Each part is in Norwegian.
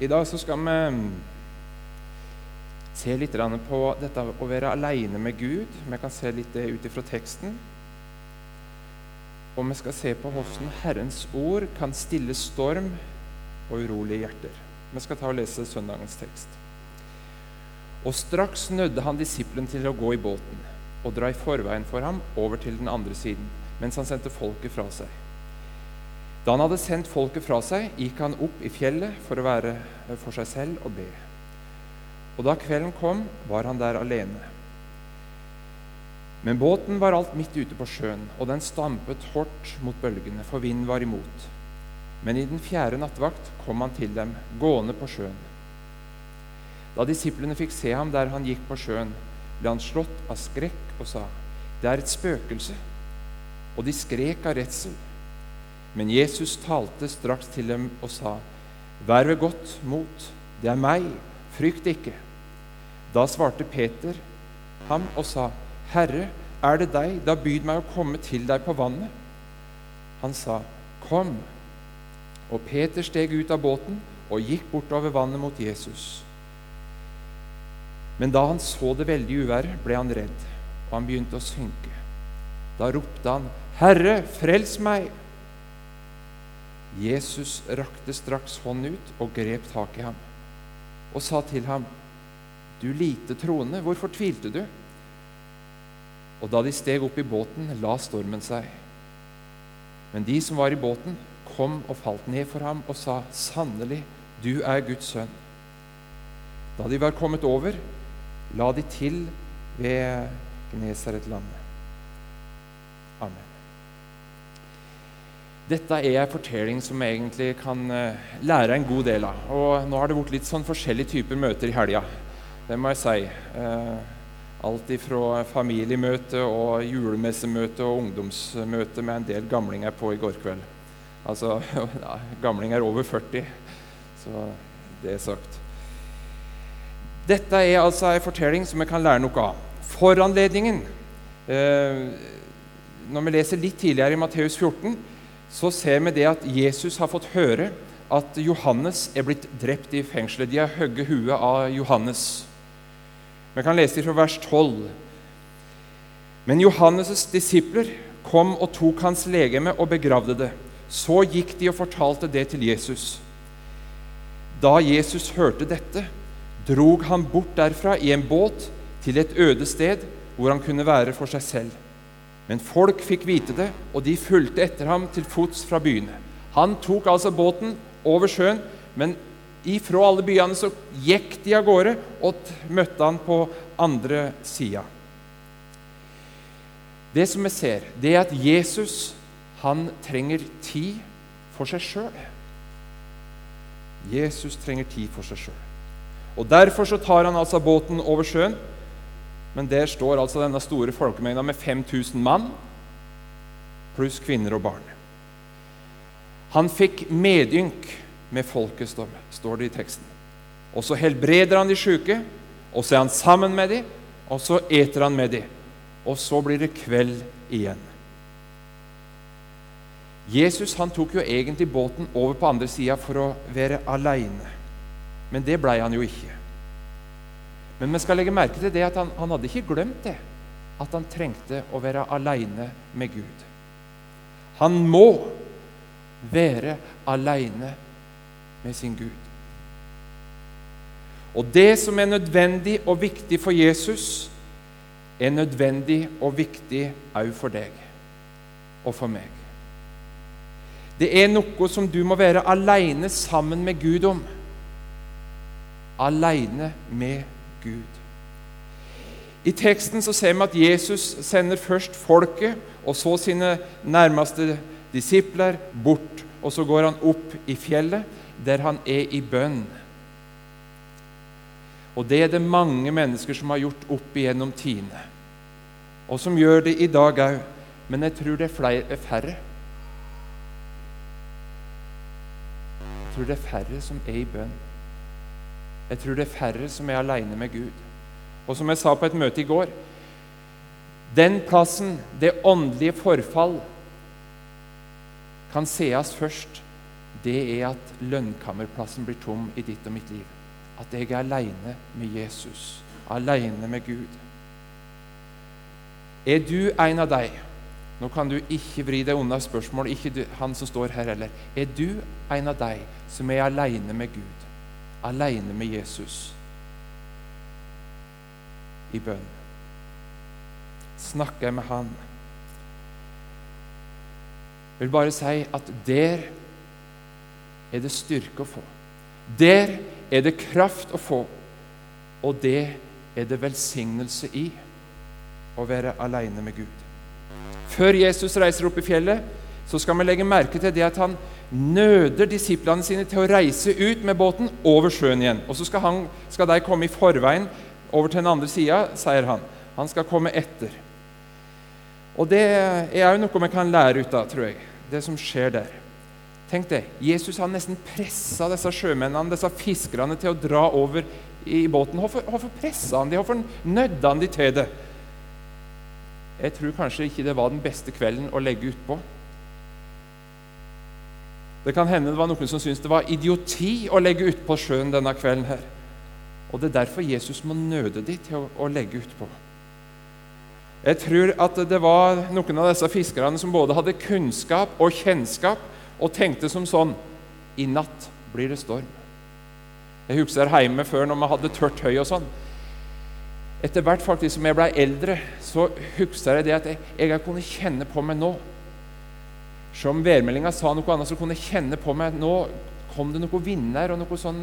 I dag så skal vi se litt på dette å være alene med Gud. Vi kan se litt det ut ifra teksten. Og vi skal se på hvordan Herrens ord kan stille storm og urolige hjerter. Vi skal ta og lese søndagens tekst. Og straks nødde han disippelen til å gå i båten og dra i forveien for ham over til den andre siden, mens han sendte folket fra seg. Da han hadde sendt folket fra seg, gikk han opp i fjellet for å være for seg selv og be. Og da kvelden kom, var han der alene. Men båten var alt midt ute på sjøen, og den stampet hardt mot bølgene, for vinden var imot. Men i den fjerde nattvakt kom han til dem, gående på sjøen. Da disiplene fikk se ham der han gikk på sjøen, ble han slått av skrekk og sa, 'Det er et spøkelse.' Og de skrek av redsel. Men Jesus talte straks til dem og sa, 'Vær ved godt mot, det er meg, frykt ikke.' Da svarte Peter ham og sa, 'Herre, er det deg, da byd meg å komme til deg på vannet.' Han sa, 'Kom.' Og Peter steg ut av båten og gikk bortover vannet mot Jesus. Men da han så det veldige uværet, ble han redd, og han begynte å synke. Da ropte han, 'Herre, frels meg!' Jesus rakte straks hånden ut og grep tak i ham og sa til ham, 'Du lite troende, hvorfor tvilte du?' Og da de steg opp i båten, la stormen seg. Men de som var i båten, kom og falt ned for ham og sa, 'Sannelig, du er Guds sønn.' Da de var kommet over, la de til ved Gnesaretlandet. Dette er en fortelling som jeg egentlig kan uh, lære en god del av. Og nå har det vært litt sånn forskjellige typer møter i helga. Det må jeg si. Uh, alt ifra familiemøte og julemessemøte og ungdomsmøte med en del gamlinger på i går kveld. Altså ja, gamlinger over 40, så det er sagt. Dette er altså en fortelling som vi kan lære noe av. Foranledningen eh, Når vi leser litt tidligere i Matteus 14 så ser vi det at Jesus har fått høre at Johannes er blitt drept i fengselet. De har hogget huet av Johannes. Vi kan lese det fra vers 12. Men Johannes' disipler kom og tok hans legeme og begravde det. Så gikk de og fortalte det til Jesus. Da Jesus hørte dette, drog han bort derfra i en båt til et øde sted hvor han kunne være for seg selv. Men folk fikk vite det, og de fulgte etter ham til fots fra byene. Han tok altså båten over sjøen, men ifra alle byene så gikk de av gårde og møtte han på andre sida. Det som vi ser, det er at Jesus han trenger tid for seg sjøl. Jesus trenger tid for seg sjøl. Og Derfor så tar han altså båten over sjøen men der står altså denne store folkemengda med 5000 mann pluss kvinner og barn. Han fikk medynk med folket, står det i teksten. Og så helbreder han de sjuke, og så er han sammen med dem, og så eter han med dem. Og så blir det kveld igjen. Jesus han tok jo egentlig båten over på andre sida for å være aleine. Men det blei han jo ikke. Men vi skal legge merke til det at han, han hadde ikke glemt det, at han trengte å være aleine med Gud. Han må være aleine med sin Gud. Og det som er nødvendig og viktig for Jesus, er nødvendig og viktig òg for deg og for meg. Det er noe som du må være aleine sammen med Gud om. Aleine med Gud. Gud. I teksten så ser vi at Jesus sender først folket og så sine nærmeste disipler bort. Og så går han opp i fjellet, der han er i bønn. Og det er det mange mennesker som har gjort opp igjennom tidene, og som gjør det i dag òg. Men jeg tror det er flere, færre. Jeg tror det er færre som er i bønn. Jeg tror det er færre som er aleine med Gud. Og som jeg sa på et møte i går Den plassen, det åndelige forfall, kan sees først det er at lønnkammerplassen blir tom i ditt og mitt liv. At jeg er aleine med Jesus, aleine med Gud. Er du en av deg Nå kan du ikke vri deg unna spørsmål, ikke du, han som står her heller. Er du en av deg som er aleine med Gud, aleine med Jesus, i bønn? Snakker jeg med Han? Jeg vil bare si at der er det styrke å få. Der er det kraft å få, og det er det velsignelse i å være aleine med Gud. Før Jesus reiser opp i fjellet, så skal vi legge merke til det at han nøder disiplene sine til å reise ut med båten over sjøen igjen. Og så skal, han, skal de komme i forveien over til den andre sida, sier han. Han skal komme etter. Og det er òg noe vi kan lære ut av, tror jeg, det som skjer der. Tenk det, Jesus har nesten pressa disse sjømennene, disse fiskerne, til å dra over i båten. Hvorfor, hvorfor pressa han dem? Hvorfor nødde han dem til det? Jeg tror kanskje ikke det var den beste kvelden å legge utpå. Det kan hende det var noen som syntes det var idioti å legge utpå sjøen denne kvelden. her. Og Det er derfor Jesus må nøde dem til å, å legge utpå. Jeg tror at det var noen av disse fiskerne som både hadde kunnskap og kjennskap, og tenkte som sånn I natt blir det storm. Jeg husker hjemme før når vi hadde tørt høy og sånn. Etter hvert faktisk som jeg ble eldre, så husker jeg det at jeg, jeg kunne kjenne på meg nå Selv om værmeldinga sa noe annet, som kunne kjenne på meg Nå kom det noe vinder og noe sånn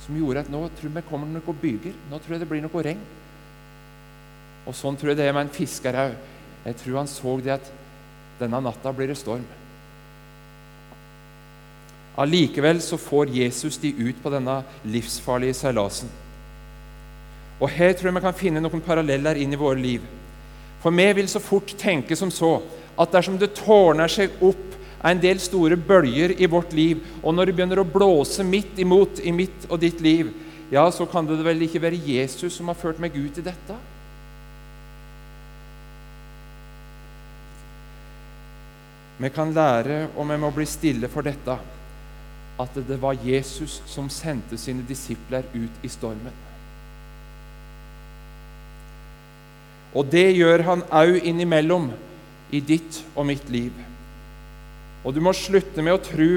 som gjorde at nå tror jeg det kommer noe byger. Nå tror jeg det blir noe regn. Og sånn tror jeg det er med en fisker òg. Jeg tror han så det at denne natta blir det storm. Allikevel så får Jesus de ut på denne livsfarlige seilasen. Og Her tror jeg vi kan finne noen paralleller inn i våre liv. For vi vil så fort tenke som så at dersom det tårner seg opp en del store bølger i vårt liv, og når det begynner å blåse midt imot i mitt og ditt liv, ja, så kan det vel ikke være Jesus som har ført meg ut i dette? Vi kan lære, og vi må bli stille for dette, at det var Jesus som sendte sine disipler ut i stormen. Og det gjør han òg innimellom i ditt og mitt liv. Og du må slutte med å tro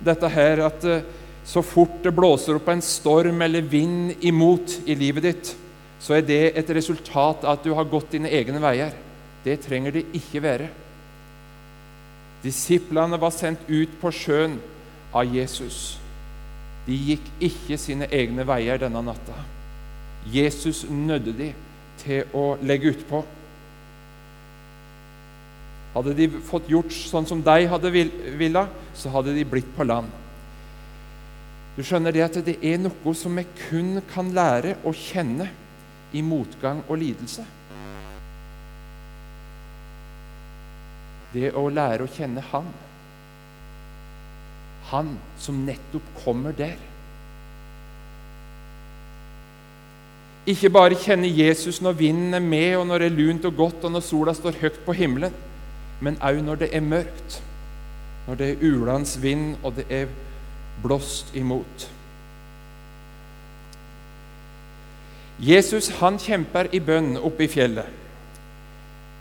dette her at eh, så fort det blåser opp en storm eller vind imot i livet ditt, så er det et resultat av at du har gått dine egne veier. Det trenger det ikke være. Disiplene var sendt ut på sjøen av Jesus. De gikk ikke sine egne veier denne natta. Jesus nødde de til å legge utpå. Hadde de fått gjort sånn som deg hadde villa, så hadde de blitt på land. Du skjønner det at det er noe som vi kun kan lære å kjenne i motgang og lidelse. Det å lære å kjenne Han. Han som nettopp kommer der. Ikke bare kjenne Jesus når vinden er med, og når det er lunt og godt, og når sola står høyt på himmelen, men òg når det er mørkt, når det er ulans vind, og det er blåst imot. Jesus han kjemper i bønn oppe i fjellet.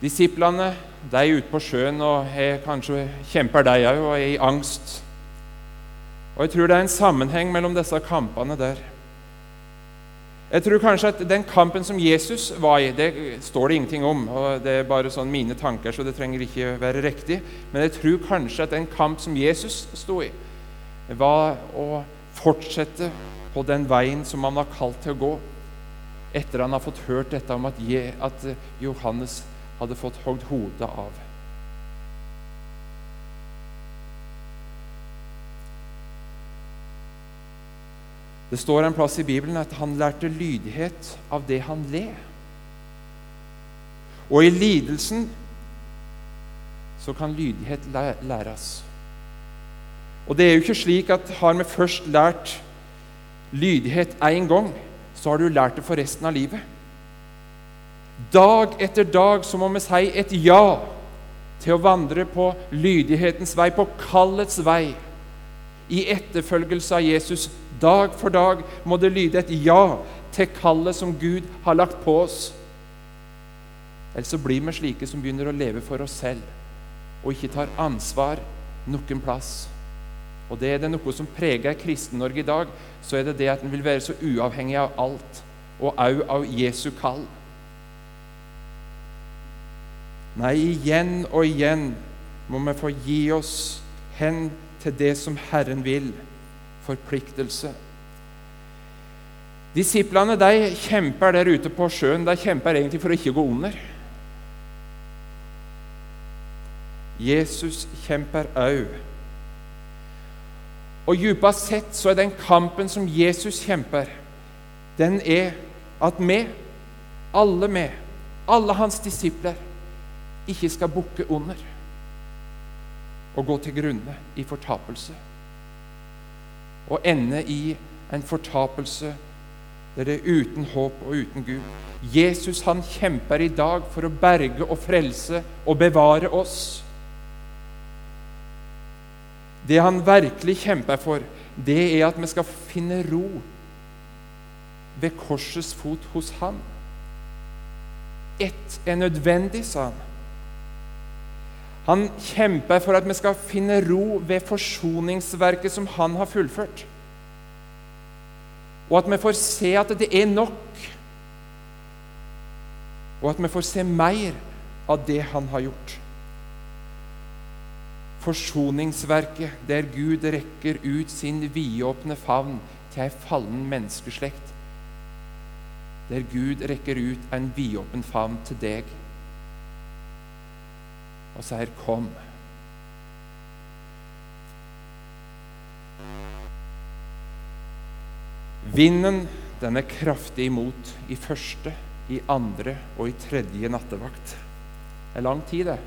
Disiplene de er ute på sjøen og kanskje kjemper de òg og er i angst. Og Jeg tror det er en sammenheng mellom disse kampene der. Jeg tror kanskje at den kampen som Jesus var i, det står det ingenting om. og Det er bare sånn mine tanker, så det trenger ikke være riktig. Men jeg tror kanskje at den kamp som Jesus sto i, var å fortsette på den veien som han var kalt til å gå, etter han har fått hørt dette om at Johannes hadde fått hogd hodet av. Det står en plass i Bibelen at han lærte lydighet av det han led. Og i lidelsen så kan lydighet læres. Og det er jo ikke slik at har vi først lært lydighet én gang, så har du lært det for resten av livet. Dag etter dag så må vi si et ja til å vandre på lydighetens vei, på kallets vei, i etterfølgelse av Jesus dag for dag må det lyde et ja til kallet som Gud har lagt på oss. Ellers så blir vi slike som begynner å leve for oss selv og ikke tar ansvar noen plass. Og det er det noe som preger Kristen-Norge i dag, så er det det at en vil være så uavhengig av alt, og òg av Jesu kall. Nei, igjen og igjen må vi få gi oss hen til det som Herren vil. Forpliktelse. Disiplene de kjemper der ute på sjøen. De kjemper egentlig for å ikke gå under. Jesus kjemper òg. Og djupest sett så er den kampen som Jesus kjemper, den er at vi, alle vi, alle hans disipler, ikke skal bukke under og gå til grunne i fortapelse. Og ende i en fortapelse der det er uten håp og uten Gud. Jesus han kjemper i dag for å berge og frelse og bevare oss. Det han virkelig kjemper for, det er at vi skal finne ro ved korsets fot hos ham. Ett er nødvendig, sa han. Han kjemper for at vi skal finne ro ved forsoningsverket som han har fullført. Og at vi får se at det er nok. Og at vi får se mer av det han har gjort. Forsoningsverket der Gud rekker ut sin vidåpne favn til ei fallen menneskeslekt. Der Gud rekker ut en vidåpen favn til deg og sier 'kom'. Vinden den er kraftig imot i første, i andre og i tredje nattevakt. Det er lang tid det,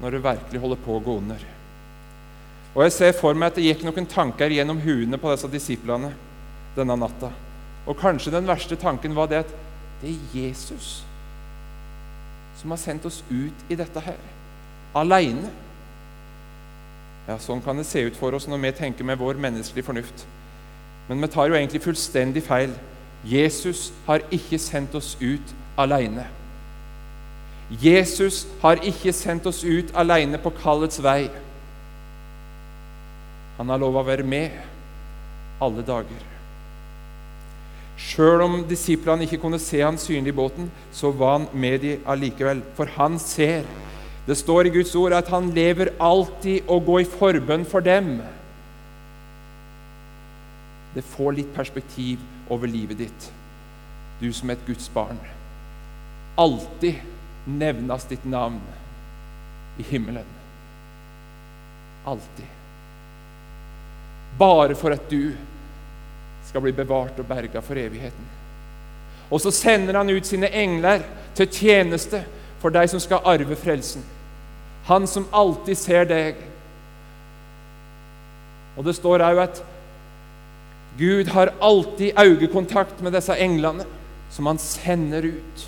når det virkelig holder på å gå under. Og Jeg ser for meg at det gikk noen tanker gjennom huene på disse disiplene denne natta. Og kanskje den verste tanken var det at det er Jesus som har sendt oss ut i dette her, aleine. Ja, sånn kan det se ut for oss når vi tenker med vår menneskelige fornuft. Men vi tar jo egentlig fullstendig feil. Jesus har ikke sendt oss ut aleine. Jesus har ikke sendt oss ut aleine på kallets vei. Han har lov å være med alle dager. Sjøl om disiplene ikke kunne se han synlig i båten, så var han med dem allikevel. For han ser. Det står i Guds ord at han lever alltid og går i forbønn for dem. Det får litt perspektiv over livet ditt, du som et Guds barn. Alltid nevnes ditt navn i himmelen. Alltid bare for at du skal bli bevart og berga for evigheten. Og så sender han ut sine engler til tjeneste for deg som skal arve frelsen. Han som alltid ser deg. Og det står òg at Gud har alltid øyekontakt med disse englene som han sender ut.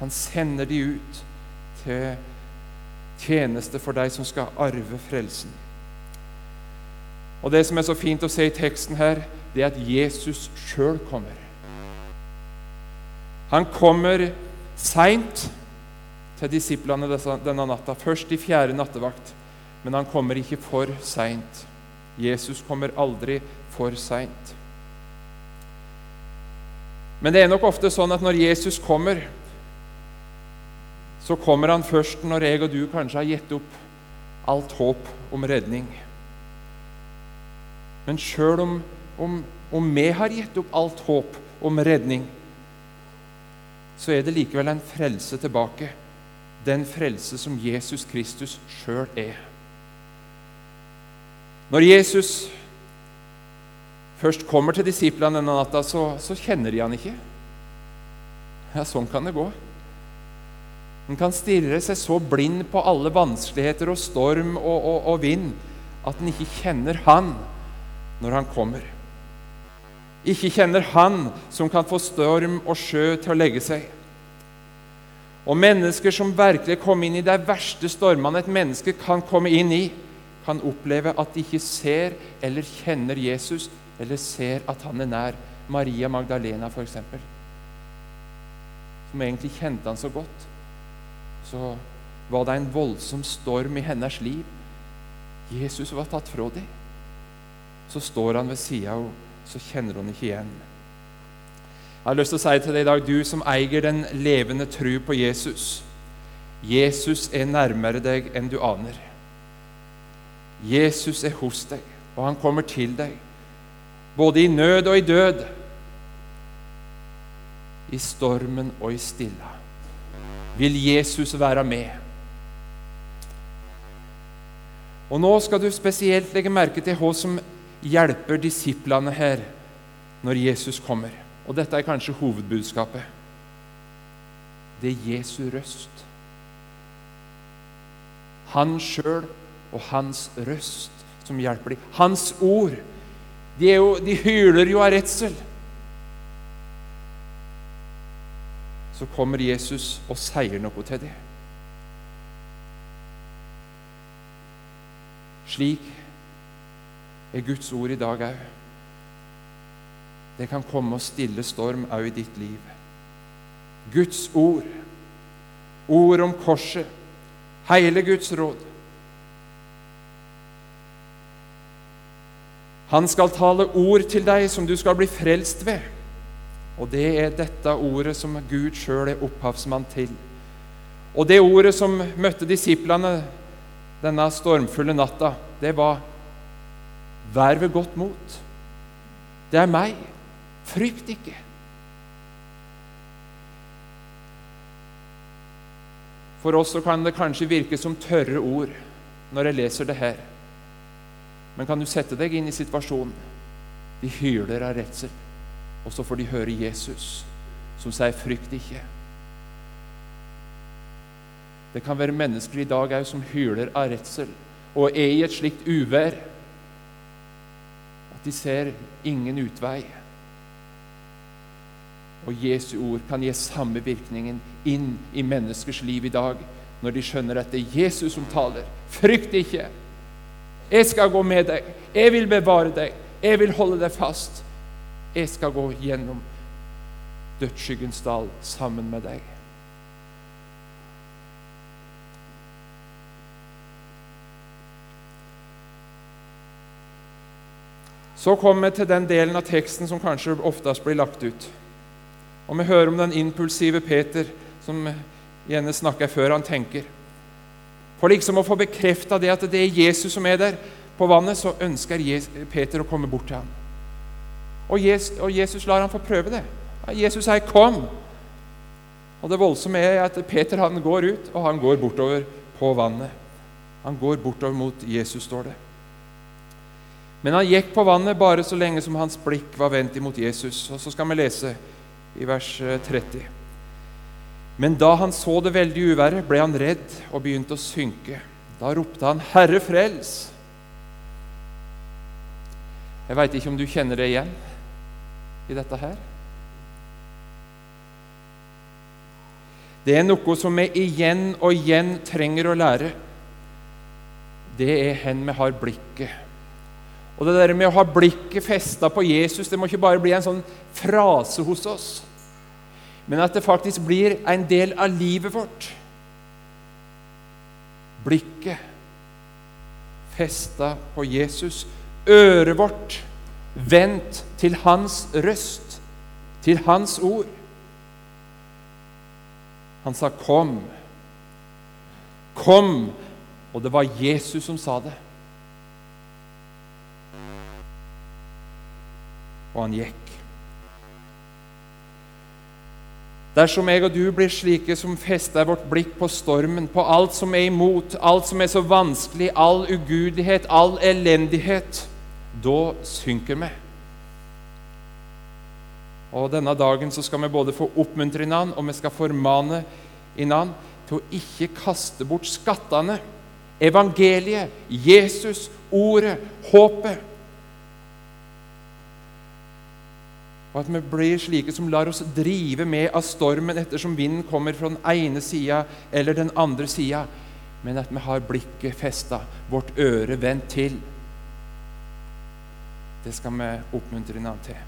Han sender de ut til tjeneste for deg som skal arve frelsen. Og Det som er så fint å se i teksten her, det er at Jesus sjøl kommer. Han kommer seint til disiplene denne natta, først i fjerde nattevakt. Men han kommer ikke for seint. Jesus kommer aldri for seint. Men det er nok ofte sånn at når Jesus kommer, så kommer han først når jeg og du kanskje har gitt opp alt håp om redning. Men sjøl om, om, om, vi har gitt opp alt håp om redning, så er det likevel en frelse tilbake. Den frelse som Jesus Kristus sjøl er. Når Jesus først kommer til disiplene denne natta, så, så kjenner de han ikke. Ja, sånn kan det gå. En kan stirre seg så blind på alle vanskeligheter og storm og, og, og vind at en ikke kjenner Han når han kommer. Ikke kjenner han som kan få storm og sjø til å legge seg. Og mennesker som virkelig kom inn i de verste stormene et menneske kan komme inn i, kan oppleve at de ikke ser eller kjenner Jesus, eller ser at han er nær. Maria Magdalena, f.eks., som egentlig kjente han så godt. Så var det en voldsom storm i hennes liv. Jesus var tatt fra dem. Så står han ved sida av henne, så kjenner hun ikke igjen. Jeg har lyst til å si til deg i dag, du som eier den levende tru på Jesus. Jesus er nærmere deg enn du aner. Jesus er hos deg, og han kommer til deg, både i nød og i død, i stormen og i stilla. Vil Jesus være med? Og Nå skal du spesielt legge merke til hva som hjelper disiplene her når Jesus kommer. Og dette er kanskje hovedbudskapet. Det er Jesu røst. Han sjøl og hans røst som hjelper dem. Hans ord. De, jo, de hyler jo av redsel. Så kommer Jesus og sier noe til dem. Slik er Guds ord i dag òg. Det kan komme og stille storm òg i ditt liv. Guds ord, ord om korset, hele Guds råd. Han skal tale ord til deg som du skal bli frelst ved. Og det er dette ordet som Gud sjøl er opphavsmann til. Og det ordet som møtte disiplene denne stormfulle natta, det var Vær ved godt mot. Det er meg. Frykt ikke. For oss så kan det kanskje virke som tørre ord når jeg leser det her. Men kan du sette deg inn i situasjonen? De hyler av redsel, og så får de høre Jesus som sier 'frykt ikke'. Det kan være mennesker i dag òg som hyler av redsel og er i et slikt uvær at de ser ingen utvei. Og Jesu ord kan gi samme virkningen inn i menneskers liv i dag, når de skjønner at det er Jesus som taler. Frykt ikke! Jeg skal gå med deg. Jeg vil bevare deg. Jeg vil holde deg fast. Jeg skal gå gjennom dødsskyggens dal sammen med deg. Så kommer vi til den delen av teksten som kanskje oftest blir lagt ut. Og vi hører om den impulsive Peter som gjerne snakker før han tenker. For liksom å få bekrefta det at det er Jesus som er der på vannet, så ønsker Peter å komme bort til ham. Og Jesus, og Jesus lar ham få prøve det. Jesus sier 'kom'. Og Det voldsomme er at Peter han går ut, og han går bortover på vannet. Han går bortover mot Jesus, står det. Men han gikk på vannet bare så lenge som hans blikk var vendt imot Jesus. Og så skal vi lese i vers 30. Eh, Men da han så det veldige uværet, ble han redd og begynte å synke. Da ropte han, 'Herre, frels!' Jeg veit ikke om du kjenner det igjen i dette her. Det er noe som vi igjen og igjen trenger å lære. Det er hen vi har blikket og det der med å ha blikket festa på Jesus det må ikke bare bli en sånn frase hos oss, men at det faktisk blir en del av livet vårt. Blikket festa på Jesus, øret vårt vendt til hans røst, til hans ord. Han sa 'kom'. Kom! Og det var Jesus som sa det. Og han gikk. Dersom jeg og du blir slike som fester vårt blikk på stormen, på alt som er imot, alt som er så vanskelig, all ugudelighet, all elendighet, da synker vi. Og Denne dagen så skal vi både få oppmuntre hverandre og vi skal formane hverandre til å ikke kaste bort skattene. Evangeliet, Jesus, ordet, håpet. Og at vi blir slike som lar oss drive med av stormen ettersom vinden kommer fra den ene sida eller den andre sida. men at vi har blikket festa, vårt øre vendt til. Det skal vi oppmuntre hverandre til.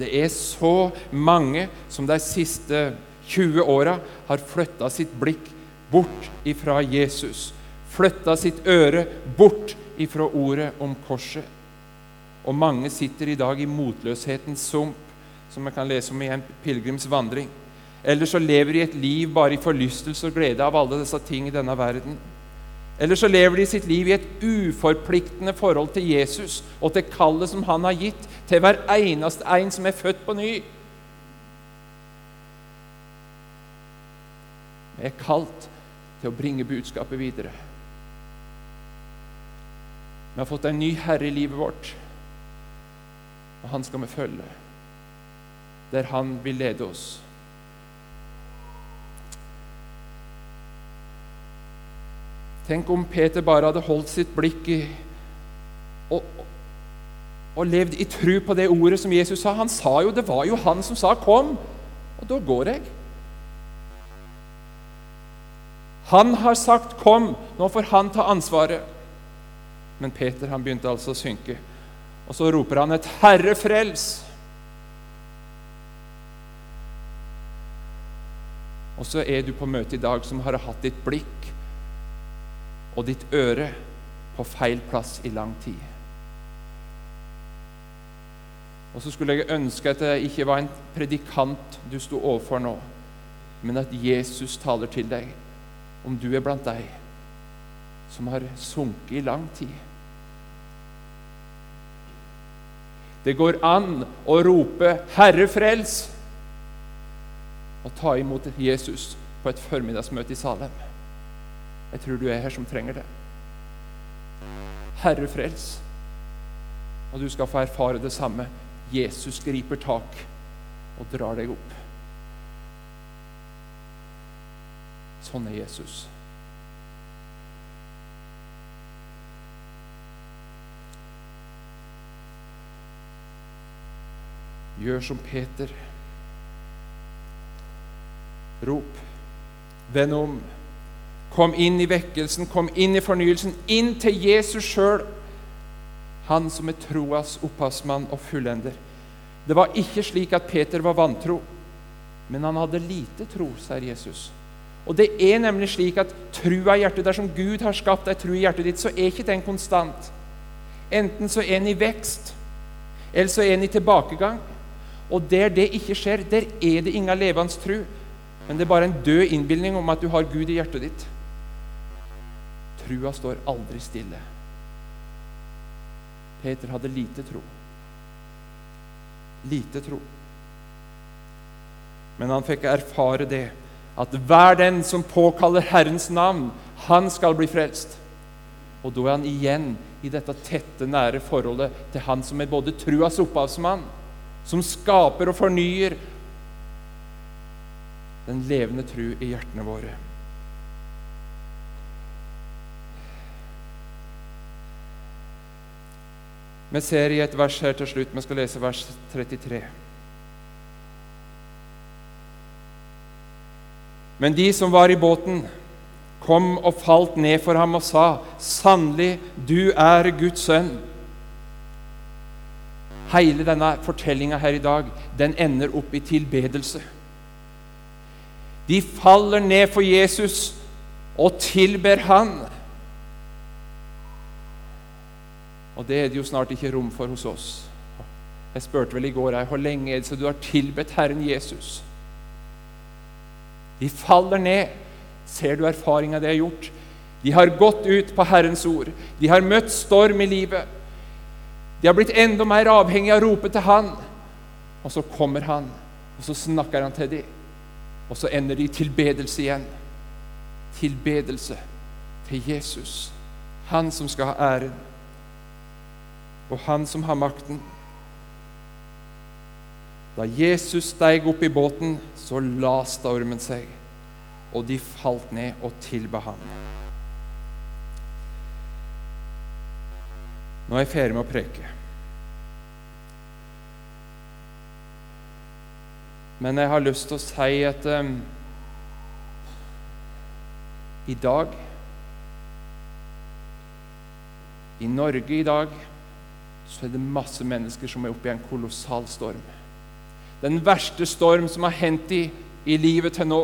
Det er så mange som de siste 20 åra har flytta sitt blikk bort ifra Jesus. Flytta sitt øre bort ifra ordet om korset. Og mange sitter i dag i motløshetens sump, som vi kan lese om i en pilegrims vandring. Eller så lever de et liv bare i forlystelse og glede av alle disse ting i denne verden. Eller så lever de sitt liv i et uforpliktende forhold til Jesus og til kallet som han har gitt til hver eneste en som er født på ny. Vi er kalt til å bringe budskapet videre. Vi har fått en ny herre i livet vårt, og han skal vi følge der han vil lede oss. Tenk om Peter bare hadde holdt sitt blikk i og, og levd i tru på det ordet som Jesus sa. Han sa jo, Det var jo han som sa 'kom', og da går jeg. Han har sagt 'kom', nå får han ta ansvaret. Men Peter han begynte altså å synke. Og så roper han et 'Herre, frels'. Og så er du på møte i dag som har hatt ditt blikk og ditt øre på feil plass i lang tid. Og så skulle jeg ønske at det ikke var en predikant du sto overfor nå, men at Jesus taler til deg, om du er blant deg som har sunket i lang tid. Det går an å rope 'Herre, frels!' og ta imot Jesus på et formiddagsmøte i Salem. Jeg tror du er her som trenger det. Herre, frels. Og du skal få erfare det samme. Jesus griper tak og drar deg opp. Sånn er Jesus. Gjør som Peter. Rop. Vend om. Kom inn i vekkelsen, kom inn i fornyelsen, inn til Jesus sjøl. Han som er troas opphavsmann og fullender. Det var ikke slik at Peter var vantro, men han hadde lite tro, sier Jesus. Og det er nemlig slik at trua i hjertet, dersom Gud har skapt ei tru i hjertet ditt, så er ikke den konstant. Enten så er den i vekst, eller så er den i tilbakegang. Og der det ikke skjer, der er det ingen levende tro. Men det er bare en død innbilning om at du har Gud i hjertet ditt. Trua står aldri stille. Peter hadde lite tro. Lite tro. Men han fikk erfare det, at hver den som påkaller Herrens navn, han skal bli frelst. Og da er han igjen i dette tette, nære forholdet til han som er både truas opphavsmann, som skaper og fornyer den levende tru i hjertene våre. Vi ser i et vers her til slutt. Vi skal lese vers 33. Men de som var i båten, kom og falt ned for ham og sa, 'Sannelig, du er Guds sønn.' Hele denne fortellinga her i dag den ender opp i tilbedelse. De faller ned for Jesus og tilber Han. Og det er det jo snart ikke rom for hos oss. Jeg spurte vel i går hvor lenge er det så du har tilbedt Herren Jesus? De faller ned. Ser du erfaringa de har gjort? De har gått ut på Herrens ord. De har møtt storm i livet. De har blitt enda mer avhengig av å rope til Han. Og så kommer Han, og så snakker Han til dem. Og så ender de i tilbedelse igjen. Tilbedelse til Jesus. Han som skal ha æren og han som har makten. Da Jesus steig opp i båten, så la stormen seg, og de falt ned og tilba ham. Nå er jeg ferdig med å preke. Men jeg har lyst til å si at um, i dag I Norge i dag så er det masse mennesker som er oppe i en kolossal storm. Den verste storm som har hendt i, i livet til nå.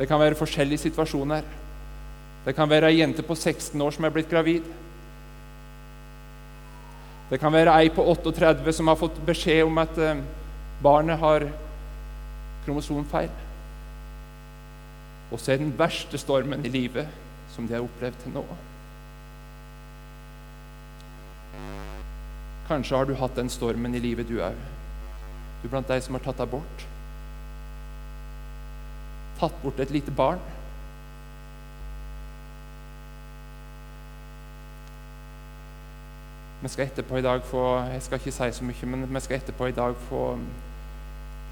Det kan være forskjellige situasjoner. Det kan være ei jente på 16 år som er blitt gravid. Det kan være ei på 38 som har fått beskjed om at eh, barnet har kromosomfeil. Og så er den verste stormen i livet som de har opplevd til nå. Kanskje har du hatt den stormen i livet, du òg. Du er blant de som har tatt abort. Tatt bort et lite barn. Vi skal etterpå i dag få Jeg skal ikke si så mye, men vi skal etterpå i dag få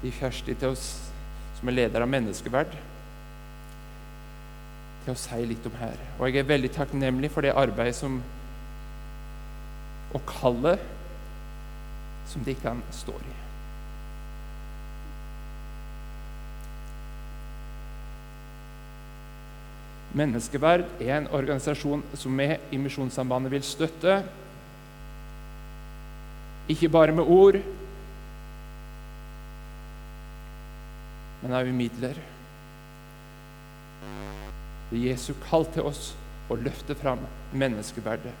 de Kjersti til oss, som er leder av Menneskeverd, til å si litt om her. Og jeg er veldig takknemlig for det arbeidet som og kallet som de kan stå i. Menneskeverd er en organisasjon som vi i Misjonssambandet vil støtte. Ikke bare med ord, men òg midler. Det Jesu kall til oss å løfte fram menneskeverdet